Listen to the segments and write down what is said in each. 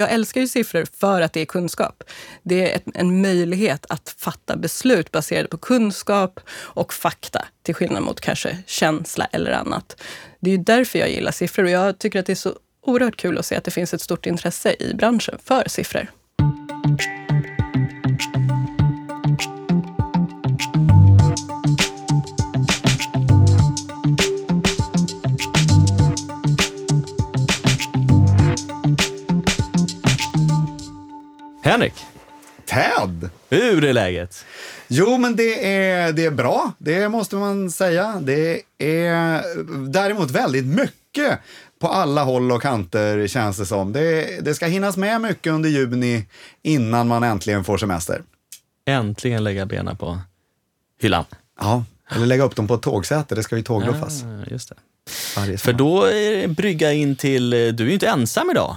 Jag älskar ju siffror för att det är kunskap. Det är en möjlighet att fatta beslut baserade på kunskap och fakta, till skillnad mot kanske känsla eller annat. Det är ju därför jag gillar siffror och jag tycker att det är så oerhört kul att se att det finns ett stort intresse i branschen för siffror. Henrik, Ted! hur är läget? Jo, men det är, det är bra, det måste man säga. Det är däremot väldigt mycket på alla håll och kanter, känns det som. Det, det ska hinnas med mycket under juni innan man äntligen får semester. Äntligen lägga benen på hyllan. Ja, eller lägga upp dem på ett tågsäte, det ska ju tågluffas. Ah, just det. För då är det brygga in till, du är ju inte ensam idag.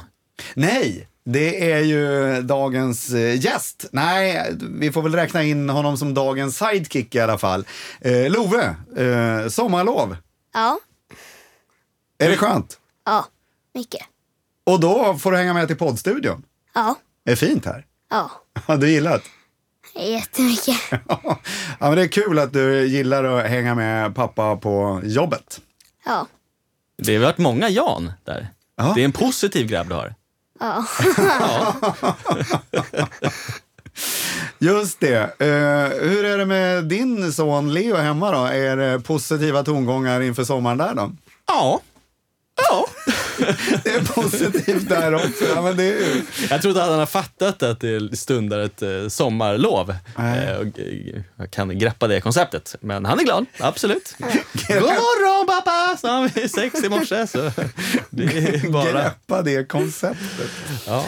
Nej, det är ju dagens eh, gäst. Nej, vi får väl räkna in honom som dagens sidekick i alla fall. Eh, Love, eh, sommarlov. Ja, Är det skönt? ja, mycket. Och då får du hänga med till poddstudion. Ja, Det är fint här. ja, Har du gillat? jättemycket. ja, men det är kul att du gillar att hänga med pappa på jobbet. Ja, Det har varit många Jan där. Ja. Det är en positiv grabb du har. Ja. Just det. Eh, hur är det med din son Leo hemma då? Är det positiva tongångar inför sommaren där då? Ja. Ja. Det är positivt där också. Ja, men det är ju... Jag tror inte att han har fattat att det stundar ett eh, sommarlov. Eh, och, eh, jag kan greppa det konceptet. Men han är glad, absolut. God morgon pappa! Så har vi sex i morse. Så det bara... Greppa det konceptet. Ja.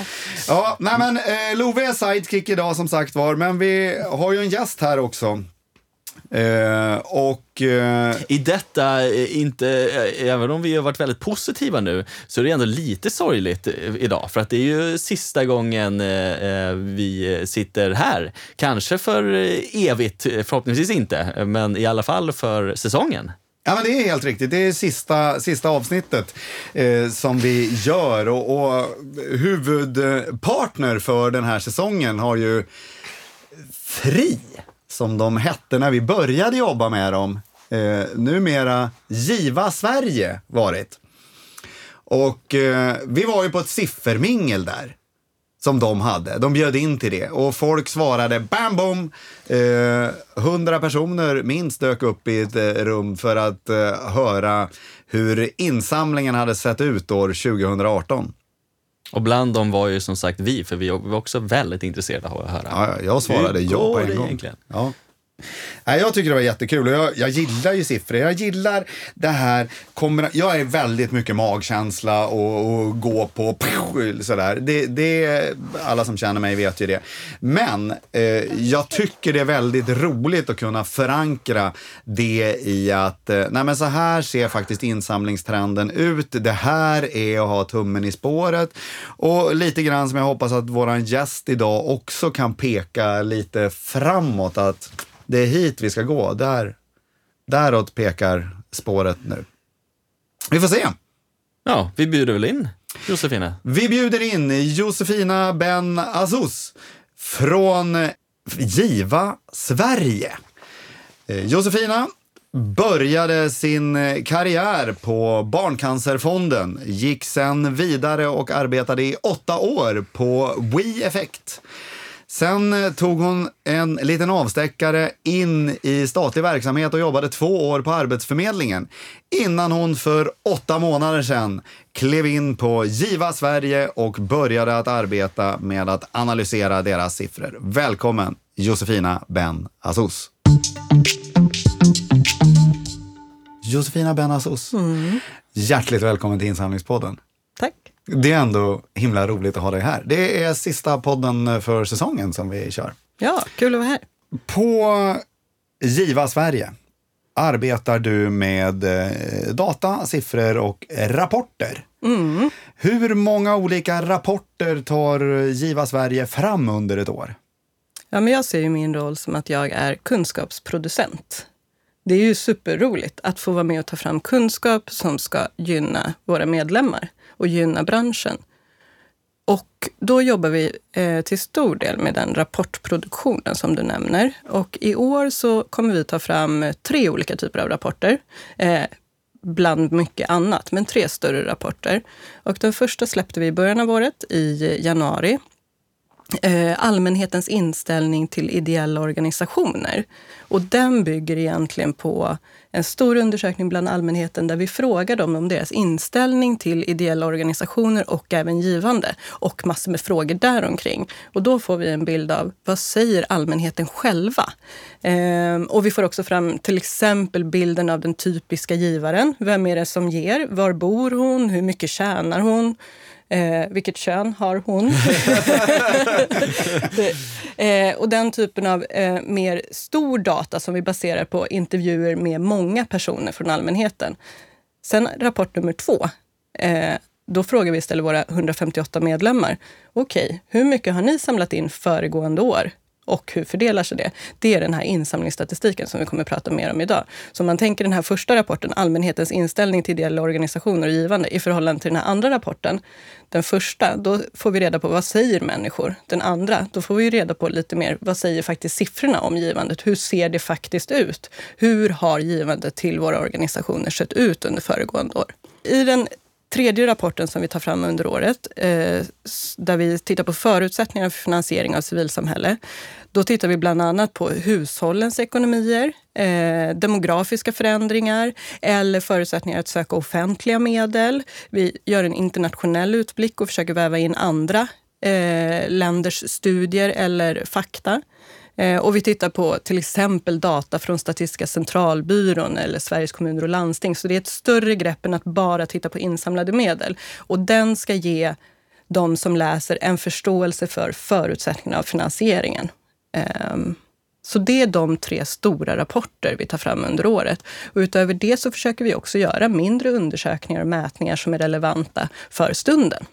Ja, nej men eh, Love är sidekick idag som sagt var, men vi har ju en gäst här också. Eh, och eh, I detta, eh, inte, eh, även om vi har varit väldigt positiva nu, så är det ändå lite sorgligt eh, idag. För att det är ju sista gången eh, vi sitter här. Kanske för evigt, förhoppningsvis inte, men i alla fall för säsongen. Ja, men det är helt riktigt. Det är sista, sista avsnittet eh, som vi gör. Och, och huvudpartner för den här säsongen har ju Fri, som de hette när vi började jobba med dem. Eh, numera Giva Sverige varit. Och eh, vi var ju på ett siffermingel där som de hade. De bjöd in till det och folk svarade bam bom. Eh, Hundra personer minst dök upp i ett eh, rum för att eh, höra hur insamlingen hade sett ut år 2018. Och bland dem var ju som sagt vi, för vi var också väldigt intresserade av att höra. Ja, jag svarade ja på en gång. egentligen? Ja. Nej, jag tycker det var jättekul och jag, jag gillar ju siffror. Jag gillar det här. kombina- Jag är väldigt mycket magkänsla och, och gå på sådär. Det, det, alla som känner mig vet ju det. Men eh, jag tycker det är väldigt roligt att kunna förankra det i att eh, nej men så här ser faktiskt insamlingstrenden ut. Det här är att ha tummen i spåret. Och lite grann som jag hoppas att våran gäst idag också kan peka lite framåt. att det är hit vi ska gå. Där, däråt pekar spåret nu. Vi får se. Ja, vi bjuder väl in Josefina. Vi bjuder in Josefina Ben Azus från Giva Sverige. Eh, Josefina började sin karriär på Barncancerfonden, gick sen vidare och arbetade i åtta år på We Effect. Sen eh, tog hon en liten avstäckare in i statlig verksamhet och jobbade två år på Arbetsförmedlingen innan hon för åtta månader sedan klev in på Giva Sverige och började att arbeta med att analysera deras siffror. Välkommen Josefina Ben Azus. Josefina Ben Azus, hjärtligt välkommen till Insamlingspodden. Det är ändå himla roligt att ha dig här. Det är sista podden för säsongen som vi kör. Ja, kul att vara här. På Giva Sverige arbetar du med eh, data, siffror och rapporter. Hur många olika rapporter tar Giva Sverige fram under ett år? Ja, men jag ser ju min roll som att jag är kunskapsproducent. Det är ju superroligt att få vara med och ta fram kunskap som ska gynna våra medlemmar och gynna branschen. Och då jobbar vi eh, till stor del med den rapportproduktionen som du nämner. Och i år så kommer vi ta fram tre olika typer av rapporter. Eh, bland mycket annat, men tre större rapporter. Och den första släppte vi i början av året, i januari. Eh, allmänhetens inställning till ideella organisationer. Och den bygger egentligen på en stor undersökning bland allmänheten där vi frågar dem om deras inställning till ideella organisationer och även givande och massor med frågor däromkring. Och då får vi en bild av vad säger allmänheten själva? Ehm, och vi får också fram till exempel bilden av den typiska givaren. Vem är det som ger? Var bor hon? Hur mycket tjänar hon? Eh, vilket kön har hon? eh, och den typen av eh, mer stor data som vi baserar på intervjuer med många personer från allmänheten. Sen rapport nummer två. Eh, då frågar vi istället våra 158 medlemmar. Okej, okay, hur mycket har ni samlat in föregående år? Och hur fördelar sig det? Det är den här insamlingsstatistiken som vi kommer att prata mer om idag. Så om man tänker den här första rapporten, allmänhetens inställning till ideella organisationer och givande i förhållande till den här andra rapporten. Den första, då får vi reda på vad säger människor? Den andra, då får vi reda på lite mer vad säger faktiskt siffrorna om givandet? Hur ser det faktiskt ut? Hur har givandet till våra organisationer sett ut under föregående år? I den tredje rapporten som vi tar fram under året, eh, där vi tittar på förutsättningar för finansiering av civilsamhälle. Då tittar vi bland annat på hushållens ekonomier, eh, demografiska förändringar eller förutsättningar att söka offentliga medel. Vi gör en internationell utblick och försöker väva in andra eh, länders studier eller fakta. Eh, och vi tittar på till exempel data från Statistiska centralbyrån eller Sveriges kommuner och landsting. Så det är ett större grepp än att bara titta på insamlade medel. Och den ska ge de som läser en förståelse för förutsättningarna av finansieringen. Ehm, så det är de tre stora rapporter vi tar fram under året. Och utöver det så försöker vi också göra mindre undersökningar och mätningar som är relevanta för stunden.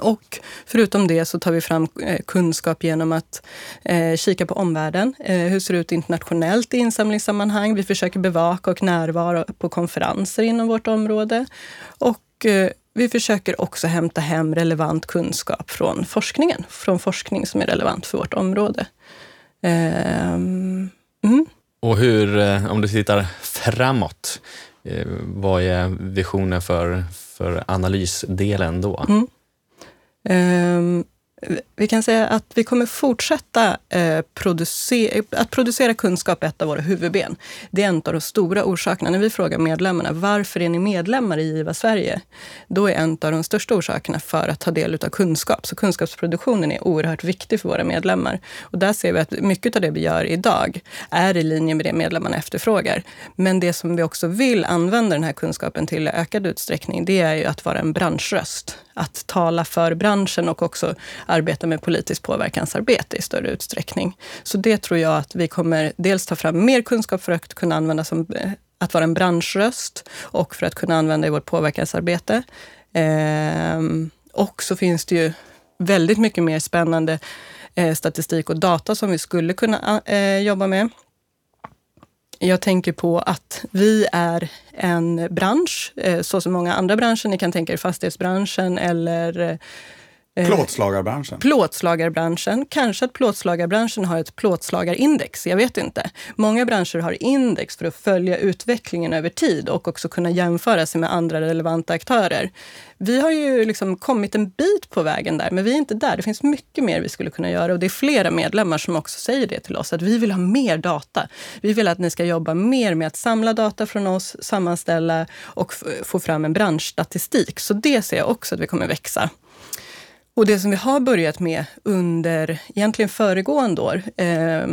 Och förutom det så tar vi fram eh, kunskap genom att eh, kika på omvärlden. Eh, hur ser det ut internationellt i insamlingssammanhang? Vi försöker bevaka och närvara på konferenser inom vårt område. Och eh, vi försöker också hämta hem relevant kunskap från forskningen. Från forskning som är relevant för vårt område. Ehm, mm. Och hur, eh, om du tittar framåt, eh, vad är visionen för, för analysdelen då? Mm. Ehm, vi kan säga att vi kommer fortsätta eh, producera, att producera kunskap är ett av våra huvudben. Det är en av de stora orsakerna. När vi frågar medlemmarna varför är ni medlemmar i IVA Sverige? Då är en av de största orsakerna för att ta del av kunskap. Så kunskapsproduktionen är oerhört viktig för våra medlemmar. Och där ser vi att mycket av det vi gör idag är i linje med det medlemmarna efterfrågar. Men det som vi också vill använda den här kunskapen till i ökad utsträckning, det är ju att vara en branschröst att tala för branschen och också arbeta med politiskt påverkansarbete i större utsträckning. Så det tror jag att vi kommer dels ta fram mer kunskap för att kunna använda som eh, att vara en branschröst och för att kunna använda i vårt påverkansarbete. Ehm, och så finns det ju väldigt mycket mer spännande eh, statistik och data som vi skulle kunna eh, jobba med. Jag tänker på att vi är en bransch, eh, så som många andra branscher. Ni kan tänka er fastighetsbranschen eller eh, plåtslagarbranschen? Plåtslagarbranschen. Kanske att plåtslagarbranschen har ett plåtslagarindex, jag vet inte. Många branscher har index för att följa utvecklingen över tid och också kunna jämföra sig med andra relevanta aktörer. Vi har ju liksom kommit en bit på vägen där, men vi är inte där. Det finns mycket mer vi skulle kunna göra och det är flera medlemmar som också säger det till oss, att vi vill ha mer data. Vi vill att ni ska jobba mer med att samla data från oss, sammanställa och få fram en branschstatistik. Så det ser jag också att vi kommer växa. Och det som vi har börjat med under egentligen föregående år, eh,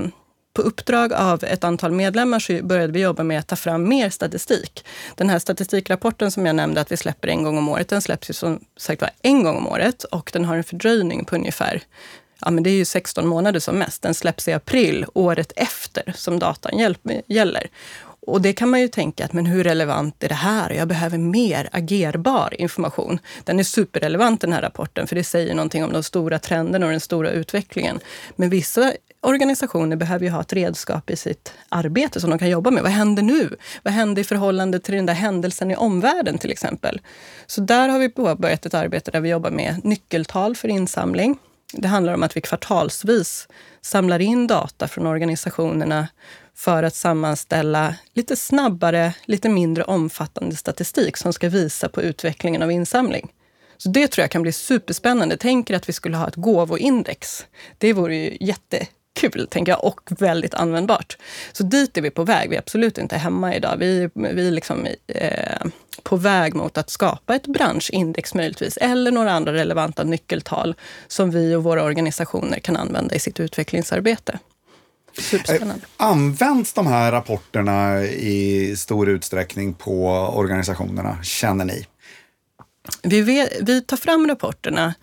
på uppdrag av ett antal medlemmar så började vi jobba med att ta fram mer statistik. Den här statistikrapporten som jag nämnde att vi släpper en gång om året, den släpps ju som sagt var en gång om året och den har en fördröjning på ungefär ja, men det är ju 16 månader som mest. Den släpps i april, året efter som datan gäller. Och det kan man ju tänka att, men hur relevant är det här? Jag behöver mer agerbar information. Den är superrelevant den här rapporten, för det säger någonting om de stora trenderna och den stora utvecklingen. Men vissa organisationer behöver ju ha ett redskap i sitt arbete som de kan jobba med. Vad händer nu? Vad händer i förhållande till den där händelsen i omvärlden till exempel? Så där har vi påbörjat ett arbete där vi jobbar med nyckeltal för insamling. Det handlar om att vi kvartalsvis samlar in data från organisationerna för att sammanställa lite snabbare, lite mindre omfattande statistik som ska visa på utvecklingen av insamling. Så det tror jag kan bli superspännande. Tänk er att vi skulle ha ett gåvoindex. Det vore ju jättekul, tänker jag, och väldigt användbart. Så dit är vi på väg. Vi är absolut inte hemma idag. Vi, vi är liksom, eh, på väg mot att skapa ett branschindex möjligtvis, eller några andra relevanta nyckeltal som vi och våra organisationer kan använda i sitt utvecklingsarbete. Eh, används de här rapporterna i stor utsträckning på organisationerna, känner ni? Vi, vi tar fram rapporterna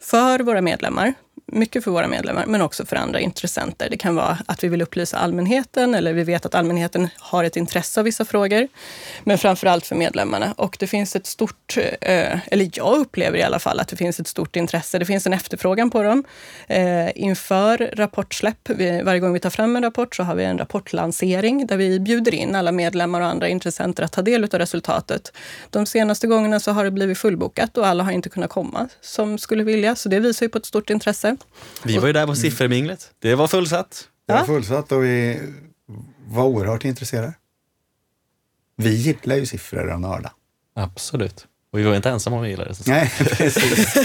för våra medlemmar mycket för våra medlemmar, men också för andra intressenter. Det kan vara att vi vill upplysa allmänheten eller vi vet att allmänheten har ett intresse av vissa frågor. Men framför allt för medlemmarna. Och det finns ett stort, eh, eller jag upplever i alla fall att det finns ett stort intresse. Det finns en efterfrågan på dem. Eh, inför rapportsläpp, varje gång vi tar fram en rapport så har vi en rapportlansering där vi bjuder in alla medlemmar och andra intressenter att ta del av resultatet. De senaste gångerna så har det blivit fullbokat och alla har inte kunnat komma som skulle vilja. Så det visar ju på ett stort intresse. Vi var ju där på sifferminglet. Det var fullsatt. Det var fullsatt och vi var oerhört intresserade. Vi gillar ju siffror och nörda. Absolut. Och vi var inte ensamma om att gilla det. Nej, precis.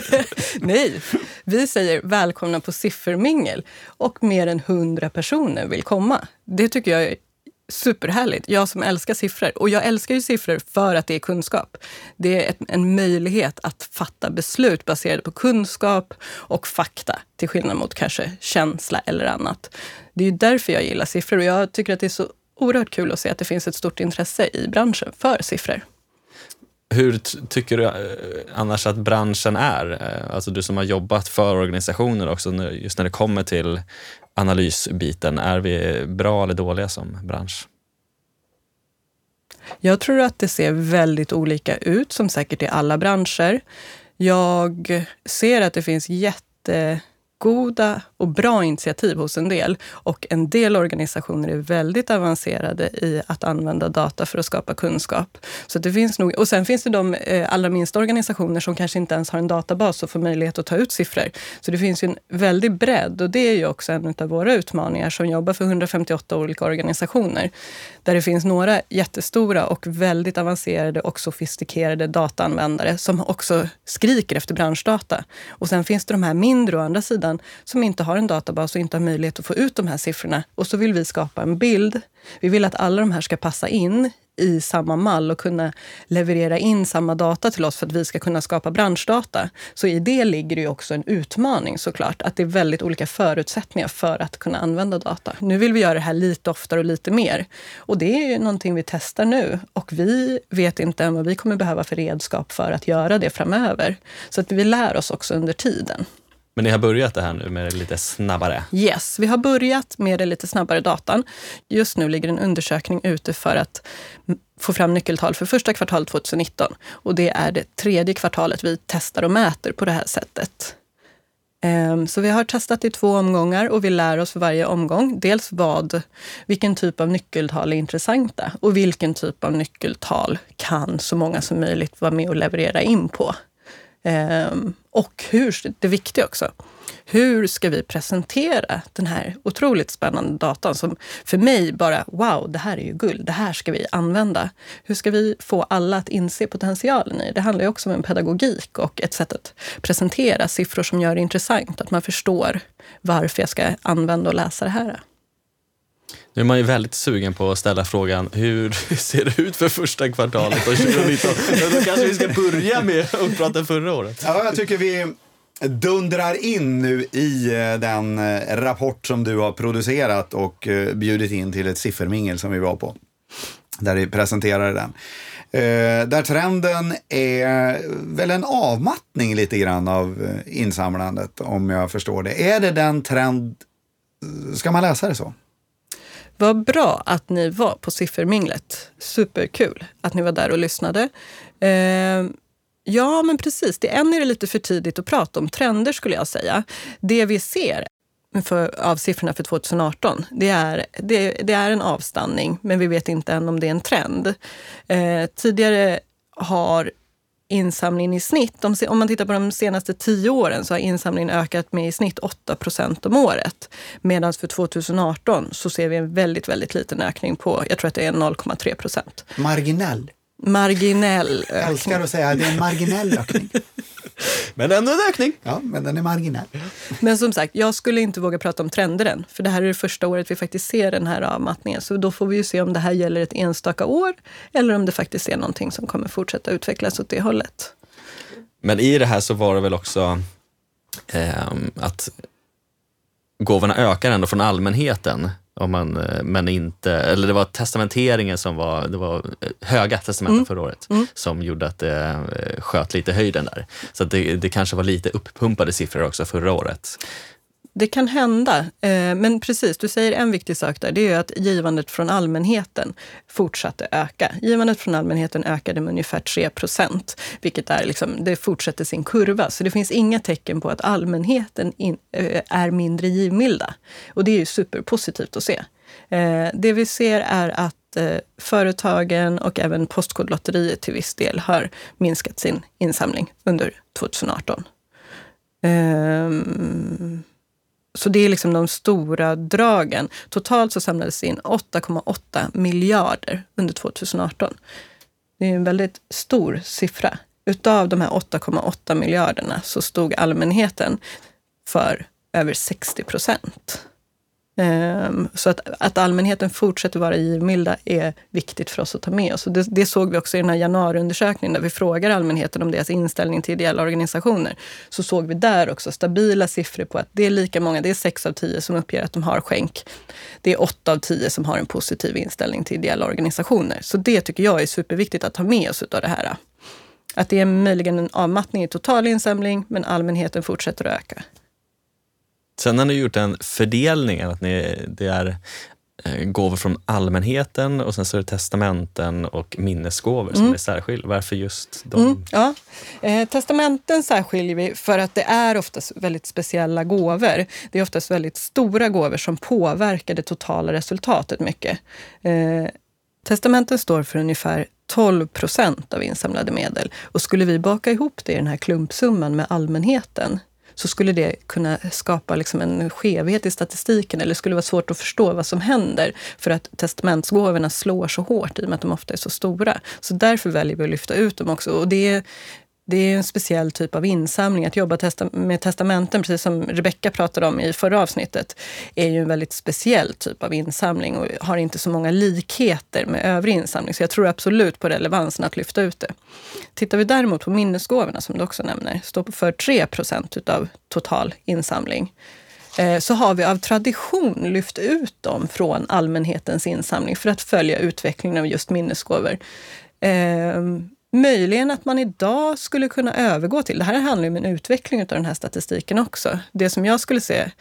Nej, vi säger välkomna på siffermingel och mer än hundra personer vill komma. Det tycker jag superhärligt. Jag som älskar siffror. Och jag älskar ju siffror för att det är kunskap. Det är en möjlighet att fatta beslut baserade på kunskap och fakta, till skillnad mot kanske känsla eller annat. Det är ju därför jag gillar siffror och jag tycker att det är så oerhört kul att se att det finns ett stort intresse i branschen för siffror. Hur tycker du eh, annars att branschen är? Eh, alltså du som har jobbat för organisationer också, just när det kommer till analysbiten. Är vi bra eller dåliga som bransch? Jag tror att det ser väldigt olika ut, som säkert i alla branscher. Jag ser att det finns jättegoda och bra initiativ hos en del. Och en del organisationer är väldigt avancerade i att använda data för att skapa kunskap. Så det finns nog, och sen finns det de eh, allra minsta organisationer som kanske inte ens har en databas och får möjlighet att ta ut siffror. Så det finns ju en väldig bredd och det är ju också en av våra utmaningar som jobbar för 158 olika organisationer. Där det finns några jättestora och väldigt avancerade och sofistikerade dataanvändare som också skriker efter branschdata. Och sen finns det de här mindre å andra sidan som inte har en databas och inte har möjlighet att få ut de här siffrorna. Och så vill vi skapa en bild. Vi vill att alla de här ska passa in i samma mall och kunna leverera in samma data till oss för att vi ska kunna skapa branschdata. Så i det ligger det ju också en utmaning såklart, att det är väldigt olika förutsättningar för att kunna använda data. Nu vill vi göra det här lite oftare och lite mer. Och det är ju någonting vi testar nu och vi vet inte än vad vi kommer behöva för redskap för att göra det framöver. Så att vi lär oss också under tiden. Men ni har börjat det här nu med det lite snabbare? Yes, vi har börjat med det lite snabbare datan. Just nu ligger en undersökning ute för att få fram nyckeltal för första kvartalet 2019. Och det är det tredje kvartalet vi testar och mäter på det här sättet. Ehm, så vi har testat i två omgångar och vi lär oss för varje omgång. Dels vad, vilken typ av nyckeltal är intressanta och vilken typ av nyckeltal kan så många som möjligt vara med och leverera in på. Ehm, och hur, det viktiga också, hur ska vi presentera den här otroligt spännande datan som för mig bara, wow, det här är ju guld, det här ska vi använda. Hur ska vi få alla att inse potentialen i det? handlar ju också om en pedagogik och ett sätt att presentera siffror som gör det intressant, att man förstår varför jag ska använda och läsa det här. Nu är man ju väldigt sugen på att ställa frågan, hur ser det ut för första kvartalet 2019? Men då kanske vi ska börja med att prata förra året. Ja, jag tycker vi dundrar in nu i eh, den eh, rapport som du har producerat och eh, bjudit in till ett siffermingel som vi var på. Där vi presenterade den. där trenden är väl en avmattning lite grann av insamlandet, om jag förstår det. Är det den trend, ska man läsa det så? Vad bra att ni var på Sifferminglet. Superkul att ni var där och lyssnade. Eh, ja, men precis. Det, än är det lite för tidigt att prata om trender skulle jag säga. Det vi ser för, av siffrorna för 2018, det är, det, det, är en avstanning, men vi vet inte än om det är en trend. Eh, tidigare har insamlingen i snitt, om, om man tittar på de senaste tio åren, så har insamlingen ökat med i snitt 8 procent om året. Medan för 2018 så ser vi en väldigt, väldigt liten ökning på, jag tror att det är 0,3 procent. Marginell. Marginell ökning. Jag älskar att säga att det är en marginell ökning. Men ändå en ökning. Ja, men den är marginell. Men som sagt, jag skulle inte våga prata om trender än. För det här är det första året vi faktiskt ser den här avmattningen. Så då får vi ju se om det här gäller ett enstaka år eller om det faktiskt är någonting som kommer fortsätta utvecklas åt det hållet. Men i det här så var det väl också eh, att gåvorna ökar ändå från allmänheten. Om man, eh, men inte, eller det var testamenteringen som var, det var eh, höga testamenten mm. förra året mm. som gjorde att det eh, sköt lite höjden där. Så det, det kanske var lite uppumpade siffror också förra året. Det kan hända, eh, men precis, du säger en viktig sak där. Det är att givandet från allmänheten fortsatte öka. Givandet från allmänheten ökade med ungefär 3 procent, vilket är liksom, det fortsätter sin kurva. Så det finns inga tecken på att allmänheten in, eh, är mindre givmilda. Och det är ju superpositivt att se. Eh, det vi ser är att företagen och även Postkodlotteriet till viss del har minskat sin insamling under 2018. Så det är liksom de stora dragen. Totalt så samlades det in 8,8 miljarder under 2018. Det är en väldigt stor siffra. Utav de här 8,8 miljarderna så stod allmänheten för över 60 procent. Ehm, så att, att allmänheten fortsätter vara givmilda är viktigt för oss att ta med oss. Och det, det såg vi också i den här januariundersökningen där vi frågar allmänheten om deras inställning till ideella organisationer. Så såg vi där också stabila siffror på att det är lika många, det är sex av tio som uppger att de har skänk. Det är åtta av tio som har en positiv inställning till ideella organisationer. Så det tycker jag är superviktigt att ta med oss av det här. Att det är möjligen en avmattning i total insamling, men allmänheten fortsätter att öka. Sen har ni gjort en fördelning, att ni, det är eh, gåvor från allmänheten och sen så är det testamenten och minnesgåvor som mm. är särskilda. Varför just de? Mm, ja. eh, testamenten särskiljer vi för att det är oftast väldigt speciella gåvor. Det är oftast väldigt stora gåvor som påverkar det totala resultatet mycket. Eh, testamenten står för ungefär 12 procent av insamlade medel. Och skulle vi baka ihop det i den här klumpsumman med allmänheten så skulle det kunna skapa liksom en skevhet i statistiken eller skulle vara svårt att förstå vad som händer för att testamentsgåvorna slår så hårt i och med att de ofta är så stora. Så därför väljer vi att lyfta ut dem också. Och det är, det är en speciell typ av insamling. Att jobba med testamenten, precis som Rebecka pratade om i förra avsnittet, är ju en väldigt speciell typ av insamling och har inte så många likheter med övrig insamling. Så jag tror absolut på relevansen att lyfta ut det. Tittar vi däremot på minnesgåvorna, som du också nämner, står för 3 procent av total insamling eh, så har vi av tradition lyft ut dem från allmänhetens insamling för att följa utvecklingen av just minnesgåvor. Ehm, Möjligen att man idag skulle kunna övergå till, det här handlar ju om en utveckling av den här statistiken också. Det som jag skulle se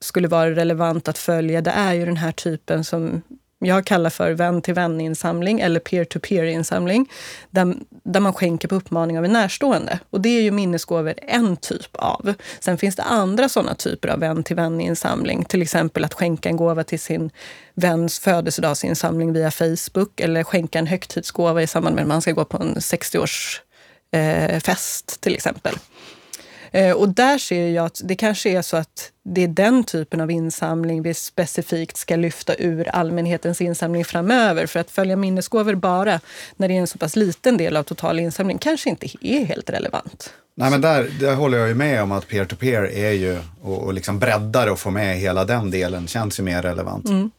skulle vara relevant att följa, det är ju den här typen som jag kallar för vän-till-vän-insamling eller peer-to-peer-insamling, där, där man skänker på uppmaning av en närstående. Och det är ju minnesgåvor en typ av. Sen finns det andra sådana typer av vän-till-vän-insamling, till exempel att skänka en gåva till sin väns födelsedagsinsamling via Facebook eller skänka en högtidsgåva i samband med att man ska gå på en 60-årsfest eh, till exempel. Eh, och där ser jag att det kanske är så att det är den typen av insamling vi specifikt ska lyfta ur allmänhetens insamling framöver. För att följa minnesgåvor bara när det är en så pass liten del av total insamling kanske inte är helt relevant. Nej, men där, där håller jag ju med om att peer-to-peer -peer är ju, och, och liksom breddar och få med hela den delen känns ju mer relevant. Mm.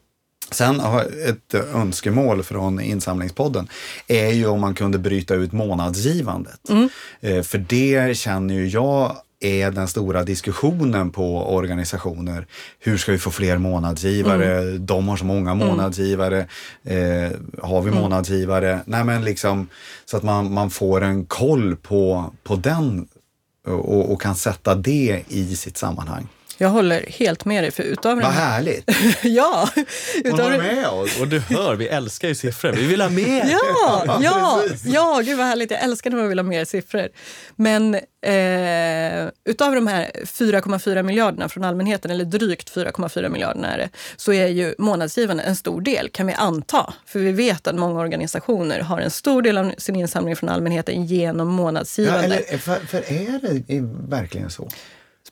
Sen ett önskemål från insamlingspodden är ju om man kunde bryta ut månadsgivandet. Mm. Eh, för det känner ju jag är den stora diskussionen på organisationer. Hur ska vi få fler månadsgivare? Mm. De har så många mm. månadsgivare. Eh, har vi mm. månadsgivare? Nej, men liksom, så att man, man får en koll på, på den och, och kan sätta det i sitt sammanhang. Jag håller helt med dig. För utav Vad härligt. ja, Hon utav håller den, med oss. Och du hör, vi älskar ju siffror. Vi vill ha mer. Ja, ja, ja, gud vad härligt. Jag älskar när man vill ha mer siffror. Men eh, utav de här 4,4 miljarderna från allmänheten, eller drygt 4,4 miljarderna är det, så är ju månadsgivarna en stor del, kan vi anta. För vi vet att många organisationer har en stor del av sin insamling från allmänheten genom Ja, månadsgivande. eller, för, för är det verkligen så?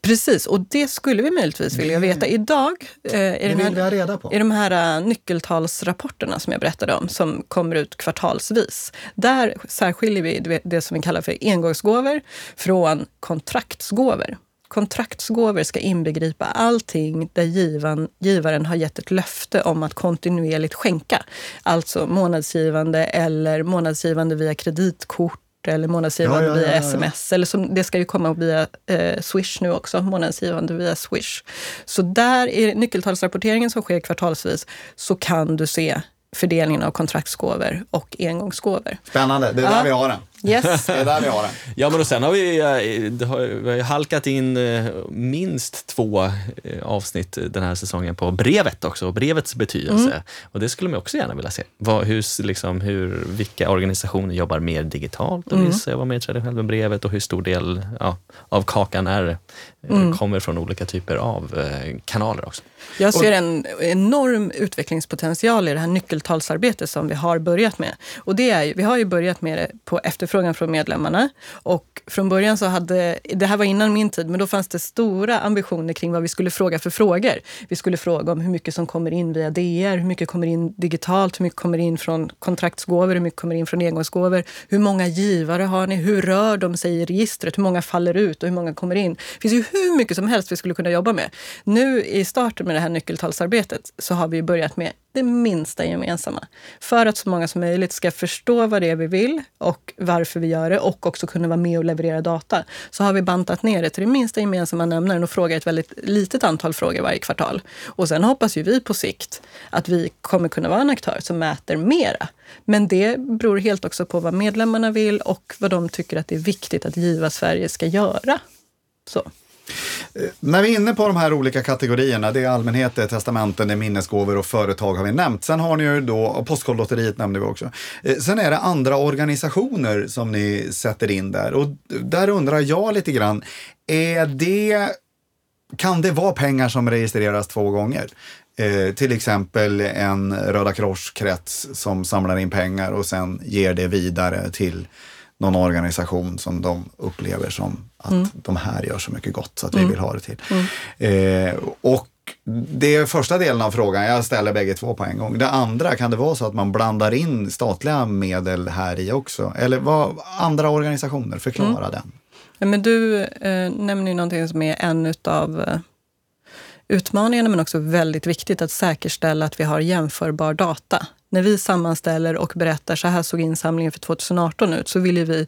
Precis, och det skulle vi möjligtvis vilja veta. Idag, eh, i, Det ha här, reda på. i de här uh, nyckeltalsrapporterna som jag berättade om, som kommer ut kvartalsvis, där särskiljer vi det, som vi kallar för engångsgåvor från kontraktsgåvor. Kontraktsgåvor ska inbegripa allting där givan, givaren har gett ett löfte om att kontinuerligt skänka. Alltså månadsgivande eller månadsgivande via kreditkort eller månadsgivande Ja, ja, via ja, sms. Eller som, det ska ju komma via eh, Swish nu också, månadsgivande via Swish. Så där i nyckeltalsrapporteringen som sker kvartalsvis så kan du se fördelningen av kontraktsgåvor och engångsgåvor. Spännande, det är där vi har den. Yes. Det är där vi har den. Ja, men och sen har vi, eh, det har, vi halkat in eh, minst två eh, avsnitt den här säsongen på brevet också, och brevets betydelse. Och det skulle man också gärna vilja se. Vad, hur, liksom, hur, vilka organisationer jobbar mer digitalt och vill vara mer traditionellt med brevet och hur stor del ja, av kakan är, eh, kommer från olika typer av kanaler också. Jag ser en enorm utvecklingspotential i det här nyckeltalsarbetet som vi har börjat med. Och det är vi har ju börjat med det på efterfrågan från medlemmarna. Och från början så hade, det här var innan min tid, men då fanns det stora ambitioner kring vad vi skulle fråga för frågor. Vi skulle fråga om hur mycket som kommer in via DR, hur mycket kommer in digitalt, hur mycket kommer in från kontraktsgåvor, hur mycket kommer in från engångsgåvor, hur många givare har ni, hur rör de sig i registret, hur många faller ut och hur många kommer in. Det finns ju hur mycket som helst vi skulle kunna jobba med. Nu i starten med det här nyckeltalsarbetet så har vi börjat med det minsta gemensamma. För att så många som möjligt ska förstå vad det är vi vill och varför vi gör det och också kunna vara med och leverera data. Så har vi bantat ner det till det minsta gemensamma nämnaren och frågar ett väldigt litet antal frågor varje kvartal. Och sen hoppas ju vi på sikt att vi kommer kunna vara en aktör som mäter mera. Men det beror helt också på vad medlemmarna vill och vad de tycker att det är viktigt att Giva Sverige ska göra. Så. Eh, när vi är inne på de här olika kategorierna, det är allmänhet, testamenten, det är minnesgåvor och företag har vi nämnt. Sen har ni ju då, Postkodlotteriet nämnde vi också. Eh, sen är det andra organisationer som ni sätter in där och där undrar jag lite grann, är det, kan det vara pengar som registreras två gånger? Eh, till exempel en Röda Kors-krets som samlar in pengar och sen ger det vidare till någon organisation som de upplever som att de här gör så mycket gott så att vi vill ha det till. Eh, och det är första delen av frågan, jag ställer bägge två på en gång. Det andra, kan det vara så att man blandar in statliga medel här i också? Eller vad, andra organisationer, förklara den. Ja, men du eh, nämner ju någonting som är en av eh, utmaningarna, men också väldigt viktigt att säkerställa att vi har jämförbar data. När vi sammanställer och berättar så här såg insamlingen för 2018 ut, så vill ju vi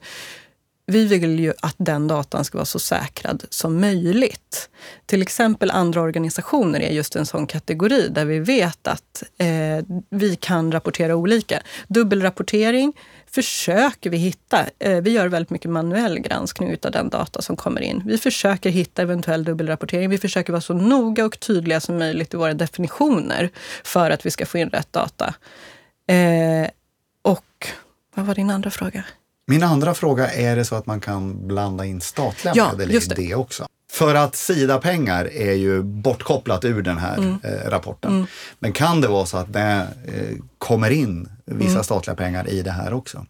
vi vill ju att den datan ska vara så säkrad som möjligt. Till exempel andra organisationer är just en sån kategori där vi vet att eh, vi kan rapportera olika. Dubbelrapportering försöker vi hitta. Eh, vi gör väldigt mycket manuell granskning av den data som kommer in. Vi försöker hitta eventuell dubbelrapportering. Vi försöker vara så noga och tydliga som möjligt i våra definitioner för att vi ska få in rätt data. Eh, och vad var din andra fråga? Min andra fråga, är det så att man kan blanda in statliga Ja, medel i just det. det. också? För att Sida-pengar är ju bortkopplat ur den här Mm. eh, rapporten. Men kan det vara så att det eh, kommer in vissa Mm. statliga pengar i det här också?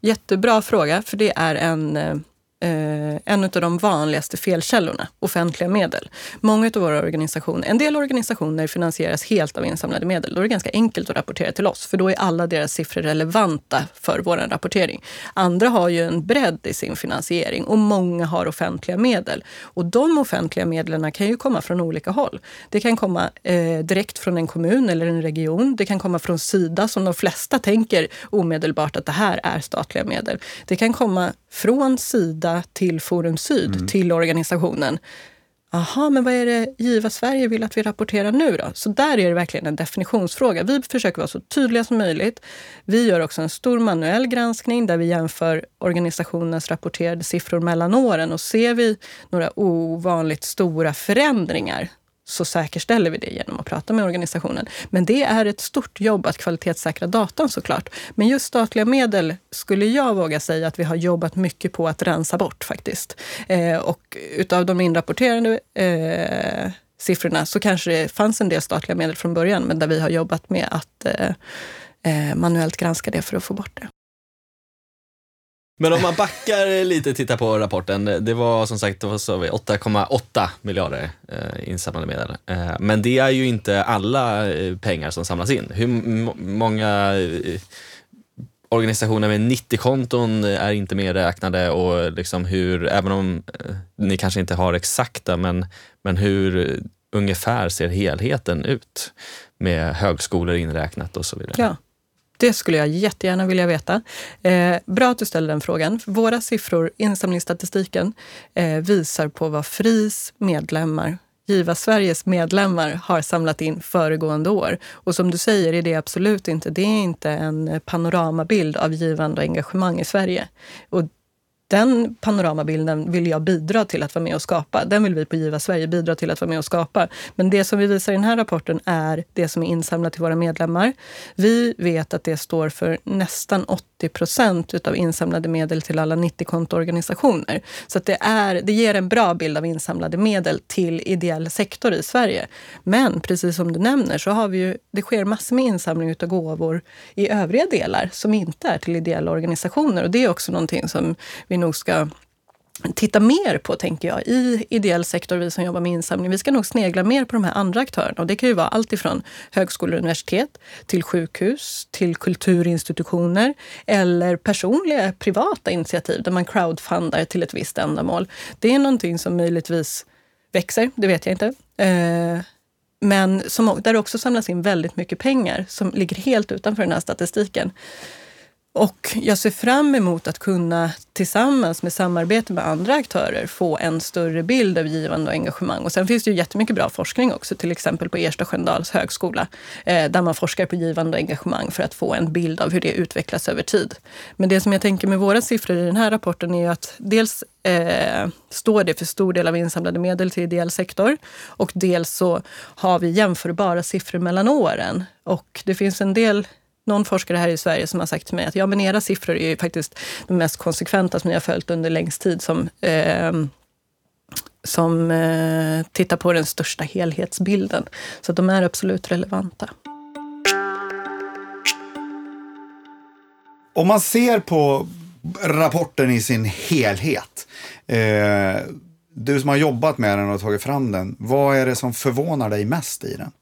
Jättebra fråga, för det är en, eh, en av de vanligaste felkällorna, offentliga medel. Många av våra organisationer, en del organisationer finansieras helt av insamlade medel. Då är det ganska enkelt att rapportera till oss, för då är alla deras siffror relevanta för vår rapportering. Andra har ju en bredd i sin finansiering och många har offentliga medel. Och de offentliga medlen kan ju komma från olika håll. Det kan komma eh, direkt från en kommun eller en region. Det kan komma från Sida som de flesta tänker omedelbart att det här är statliga medel. Det kan komma från Sida till Forum Syd, till organisationen. Aha, men vad är det Giva Sverige vill att vi rapporterar nu då? Så där är det verkligen en definitionsfråga. Vi försöker vara så tydliga som möjligt. Vi gör också en stor manuell granskning där vi jämför organisationens rapporterade siffror mellan åren och ser vi några ovanligt stora förändringar så säkerställer vi det genom att prata med organisationen. Men det är ett stort jobb att kvalitetssäkra datan såklart. Men just statliga medel skulle jag våga säga att vi har jobbat mycket på att rensa bort faktiskt. Eh, och utav de inrapporterade eh, siffrorna så kanske det fanns en del statliga medel från början, men där vi har jobbat med att eh, eh manuellt granska det för att få bort det. Men om man backar lite och tittar på rapporten. Det var som sagt 8,8 miljarder eh, insamlade medel. Eh, men det är ju inte alla eh, pengar som samlas in. Hur många eh, organisationer med 90-konton är inte medräknade och liksom hur, även om eh, ni kanske inte har exakta, men, men hur eh, ungefär ser helheten ut med högskolor inräknat och så vidare? Ja. Det skulle jag jättegärna vilja veta. Eh, bra att du ställer den frågan. Våra siffror, insamlingsstatistiken, eh, visar på vad FRIs medlemmar Giva Sveriges medlemmar har samlat in föregående år. Och som du säger är det absolut inte, det är inte en panoramabild av givande och engagemang i Sverige. Och den panoramabilden vill jag bidra till att vara med och skapa. Den vill vi på Giva Sverige bidra till att vara med och skapa. Men det som vi visar i den här rapporten är det som är insamlat till våra medlemmar. Vi vet att det står för nästan 80 procent utav insamlade medel till alla 90-kontoorganisationer. Så att det, är, det ger en bra bild av insamlade medel till ideell sektor i Sverige. Men precis som du nämner så har vi ju, det sker massor med insamling utav gåvor i övriga delar som inte är till ideella organisationer. Och det är också någonting som vi nog ska titta mer på, tänker jag, i ideell sektor, vi som jobbar med insamling. Vi ska nog snegla mer på de här andra aktörerna. Och det kan ju vara allt ifrån högskolor och universitet till sjukhus, till kulturinstitutioner eller personliga privata initiativ där man crowdfundar till ett visst ändamål. Det är någonting som möjligtvis växer, det vet jag inte. Eh, men som, där det också samlas in väldigt mycket pengar som ligger helt utanför den här statistiken. Och jag ser fram emot att kunna tillsammans med samarbete med andra aktörer få en större bild av givande och engagemang. Och sen finns det ju jättemycket bra forskning också, till exempel på Ersta Sköndals högskola, eh, där man forskar på givande och engagemang för att få en bild av hur det utvecklas över tid. Men det som jag tänker med våra siffror i den här rapporten är ju att dels eh, står det för stor del av insamlade medel till ideell sektor och dels så har vi jämförbara siffror mellan åren. Och det finns en del någon forskare här i Sverige som har sagt till mig att ja, men era siffror är ju faktiskt de mest konsekventa som ni har följt under längst tid som, eh, som eh, tittar på den största helhetsbilden. Så de är absolut relevanta. Om man ser på rapporten i sin helhet. Eh, du som har jobbat med den och tagit fram den. Vad är det som förvånar dig mest i den?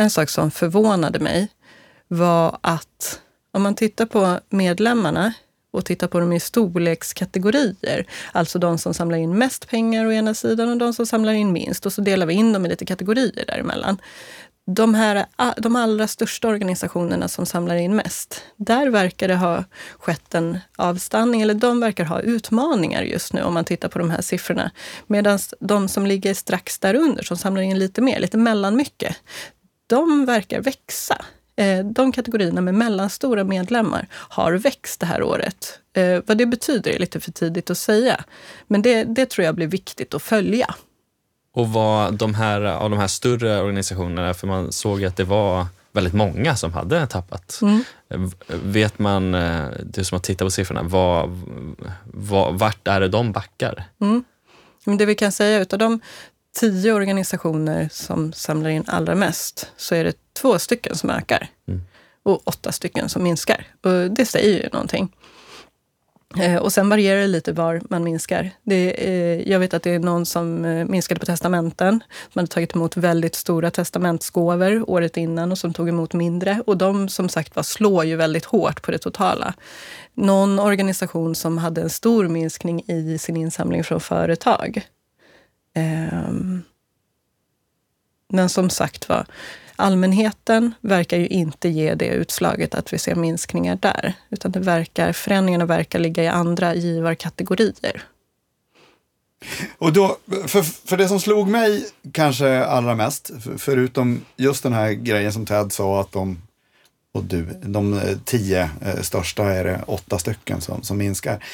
En sak som förvånade mig var att om man tittar på medlemmarna och tittar på dem i storlekskategorier, alltså de som samlar in mest pengar å ena sidan och de som samlar in minst, och så delar vi in dem i lite kategorier däremellan. De, här, de allra största organisationerna som samlar in mest, där verkar det ha skett en avstanning, eller de verkar ha utmaningar just nu om man tittar på de här siffrorna. Medan de som ligger strax därunder, som samlar in lite mer, lite mellanmycket, de verkar växa. Eh, de kategorierna med mellanstora medlemmar har växt det här året. Eh, vad det betyder är lite för tidigt att säga. Men det, det tror jag blir viktigt att följa. Och vad de här, av de här större organisationerna, för man såg att det var väldigt många som hade tappat. Mm. Vet man, eh, du som har tittat på siffrorna, vad, vad, vart är det de backar? Mm. Det vi kan säga utav de tio organisationer som samlar in allra mest så är det två stycken som ökar mm. och åtta stycken som minskar. Och det säger ju någonting. Eh, och sen varierar det lite var man minskar. Det är, jag vet att det är någon som eh, minskade på testamenten. Man hade tagit emot väldigt stora testamentsgåvor året innan och som tog emot mindre. Och de som sagt var slår ju väldigt hårt på det totala. Någon organisation som hade en stor minskning i sin insamling från företag Ehm, men som sagt var, allmänheten verkar ju inte ge det utslaget att vi ser minskningar där. Utan det verkar, förändringarna verkar ligga i andra givarkategorier. Och då, för, för det som slog mig kanske allra mest, förutom just den här grejen som Ted sa att de, och du, de eh, tio eh, största är det åtta stycken som, som minskar.